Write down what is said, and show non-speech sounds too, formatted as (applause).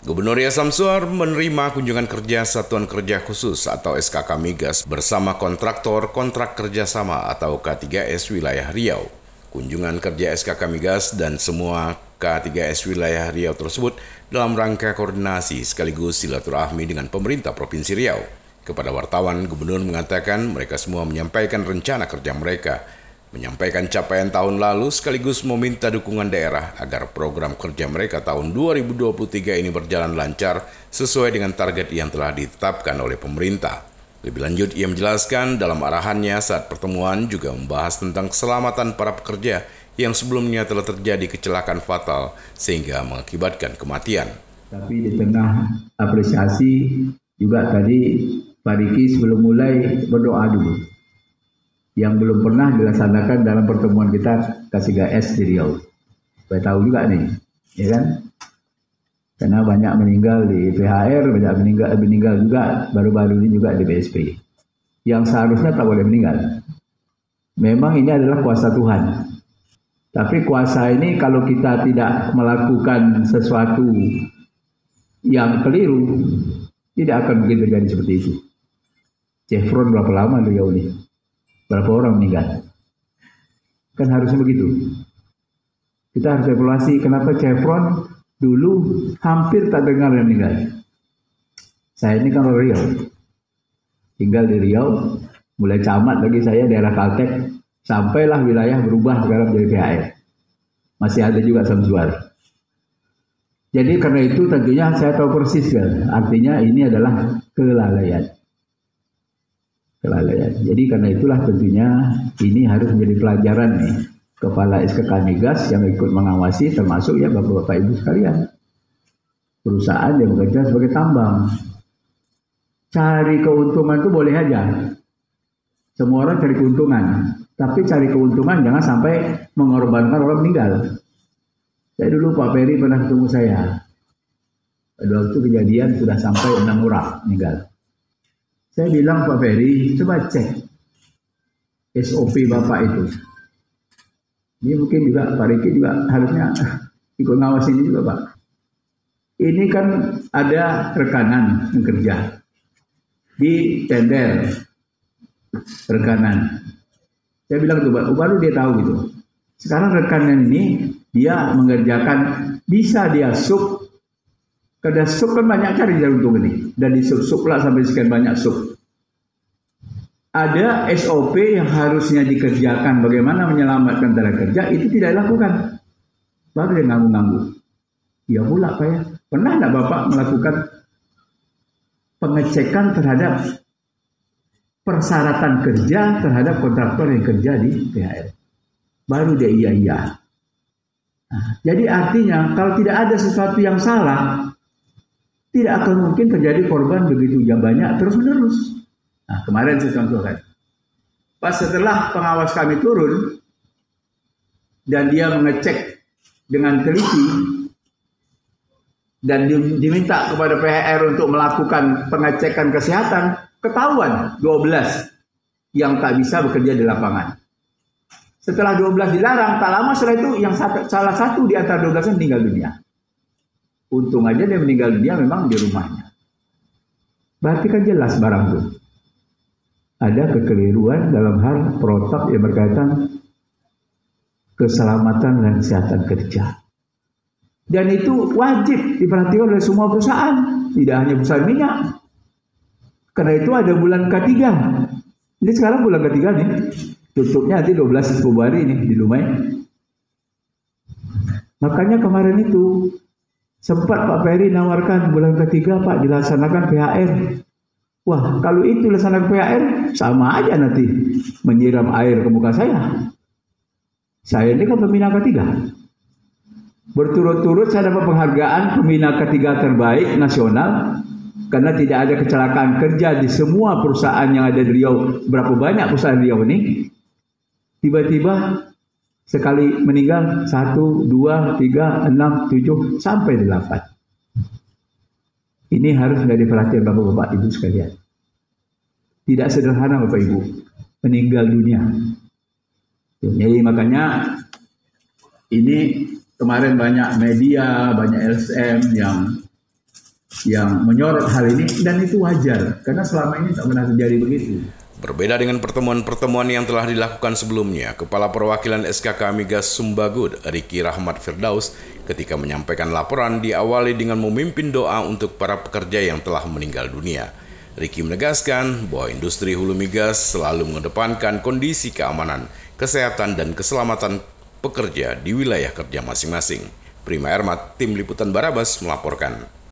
Gubernur Ria Samsuar menerima kunjungan kerja Satuan Kerja Khusus atau SKK Migas bersama kontraktor kontrak kerjasama atau K3S wilayah Riau. Kunjungan kerja SKK Migas dan semua K3S wilayah Riau tersebut dalam rangka koordinasi sekaligus silaturahmi dengan pemerintah Provinsi Riau. Kepada wartawan, Gubernur mengatakan mereka semua menyampaikan rencana kerja mereka, menyampaikan capaian tahun lalu sekaligus meminta dukungan daerah agar program kerja mereka tahun 2023 ini berjalan lancar sesuai dengan target yang telah ditetapkan oleh pemerintah. Lebih lanjut, ia menjelaskan dalam arahannya saat pertemuan juga membahas tentang keselamatan para pekerja yang sebelumnya telah terjadi kecelakaan fatal sehingga mengakibatkan kematian. Tapi di tengah apresiasi juga tadi Pak Riki sebelum mulai berdoa dulu. Yang belum pernah dilaksanakan dalam pertemuan kita kasih gs di Riau. Saya tahu juga nih, ya kan? Karena banyak meninggal di PHR, banyak meninggal meninggal juga baru-baru ini juga di BSP. Yang seharusnya tak boleh meninggal. Memang ini adalah kuasa Tuhan. Tapi kuasa ini kalau kita tidak melakukan sesuatu yang keliru, tidak akan mungkin terjadi seperti itu. Chevron berapa lama beliau ini? Berapa orang meninggal? Kan harusnya begitu. Kita harus evaluasi kenapa Chevron dulu hampir tak dengar yang meninggal. Saya ini kan orang Riau. Tinggal di Riau, mulai camat lagi saya daerah Kaltek, sampailah wilayah berubah sekarang menjadi PHR. Masih ada juga Samsuar. Jadi karena itu tentunya saya tahu persis kan, artinya ini adalah kelalaian kelalaian. Jadi karena itulah tentunya ini harus menjadi pelajaran nih kepala SKK Migas yang ikut mengawasi termasuk ya Bapak-bapak Ibu sekalian. Perusahaan yang bekerja sebagai tambang. Cari keuntungan itu boleh aja. Semua orang cari keuntungan. Tapi cari keuntungan jangan sampai mengorbankan orang meninggal. Saya dulu Pak Ferry pernah ketemu saya. Pada waktu kejadian sudah sampai enam orang meninggal. Saya bilang Pak Ferry, coba cek SOP Bapak itu. Ini mungkin juga Pak Riki juga harusnya (laughs) ikut ngawasin juga Pak. Ini kan ada rekanan yang kerja di tender rekanan. Saya bilang tuh Pak, baru dia tahu gitu. Sekarang rekanan ini dia mengerjakan bisa dia sub kada sup kan banyak cari jarum ini dan di sup sup lah sampai sekian banyak sup. Ada SOP yang harusnya dikerjakan bagaimana menyelamatkan tenaga kerja itu tidak dilakukan. Baru dia nganggu-nganggu. Ya pula Pak ya. Pernah tidak Bapak melakukan pengecekan terhadap persyaratan kerja terhadap kontraktor yang kerja di PHR? Baru dia iya-iya. Nah, jadi artinya kalau tidak ada sesuatu yang salah, tidak akan mungkin terjadi korban begitu jam banyak terus menerus. Nah, kemarin saya contohkan. Pas setelah pengawas kami turun dan dia mengecek dengan teliti dan diminta kepada PHR untuk melakukan pengecekan kesehatan, ketahuan 12 yang tak bisa bekerja di lapangan. Setelah 12 dilarang, tak lama setelah itu yang salah satu di antara 12 meninggal dunia. Untung aja dia meninggal dunia memang di rumahnya. Berarti kan jelas barang itu. Ada kekeliruan dalam hal protap yang berkaitan keselamatan dan kesehatan kerja. Dan itu wajib diperhatikan oleh semua perusahaan, tidak hanya perusahaan minyak. Karena itu ada bulan ketiga. Ini sekarang bulan ketiga nih. Tutupnya nanti 12 Februari ini di Lumai. Makanya kemarin itu Sempat Pak Ferry nawarkan bulan ketiga Pak dilaksanakan PHR. Wah, kalau itu dilaksanakan PHR, sama aja nanti menyiram air ke muka saya. Saya ini kan pembina ketiga. Berturut-turut saya dapat penghargaan pembina ketiga terbaik nasional karena tidak ada kecelakaan kerja di semua perusahaan yang ada di Riau. Berapa banyak perusahaan Riau ini? Tiba-tiba Sekali meninggal satu, dua, tiga, enam, tujuh, sampai delapan. Ini harus menjadi perhatian bapak-bapak ibu sekalian. Tidak sederhana bapak ibu meninggal dunia. Jadi makanya ini kemarin banyak media, banyak LSM yang yang menyorot hal ini dan itu wajar karena selama ini tak pernah terjadi begitu. Berbeda dengan pertemuan-pertemuan yang telah dilakukan sebelumnya, Kepala Perwakilan SKK Migas Sumbagud, Riki Rahmat Firdaus, ketika menyampaikan laporan diawali dengan memimpin doa untuk para pekerja yang telah meninggal dunia. Riki menegaskan bahwa industri hulu migas selalu mengedepankan kondisi keamanan, kesehatan, dan keselamatan pekerja di wilayah kerja masing-masing. Prima Ermat, Tim Liputan Barabas melaporkan.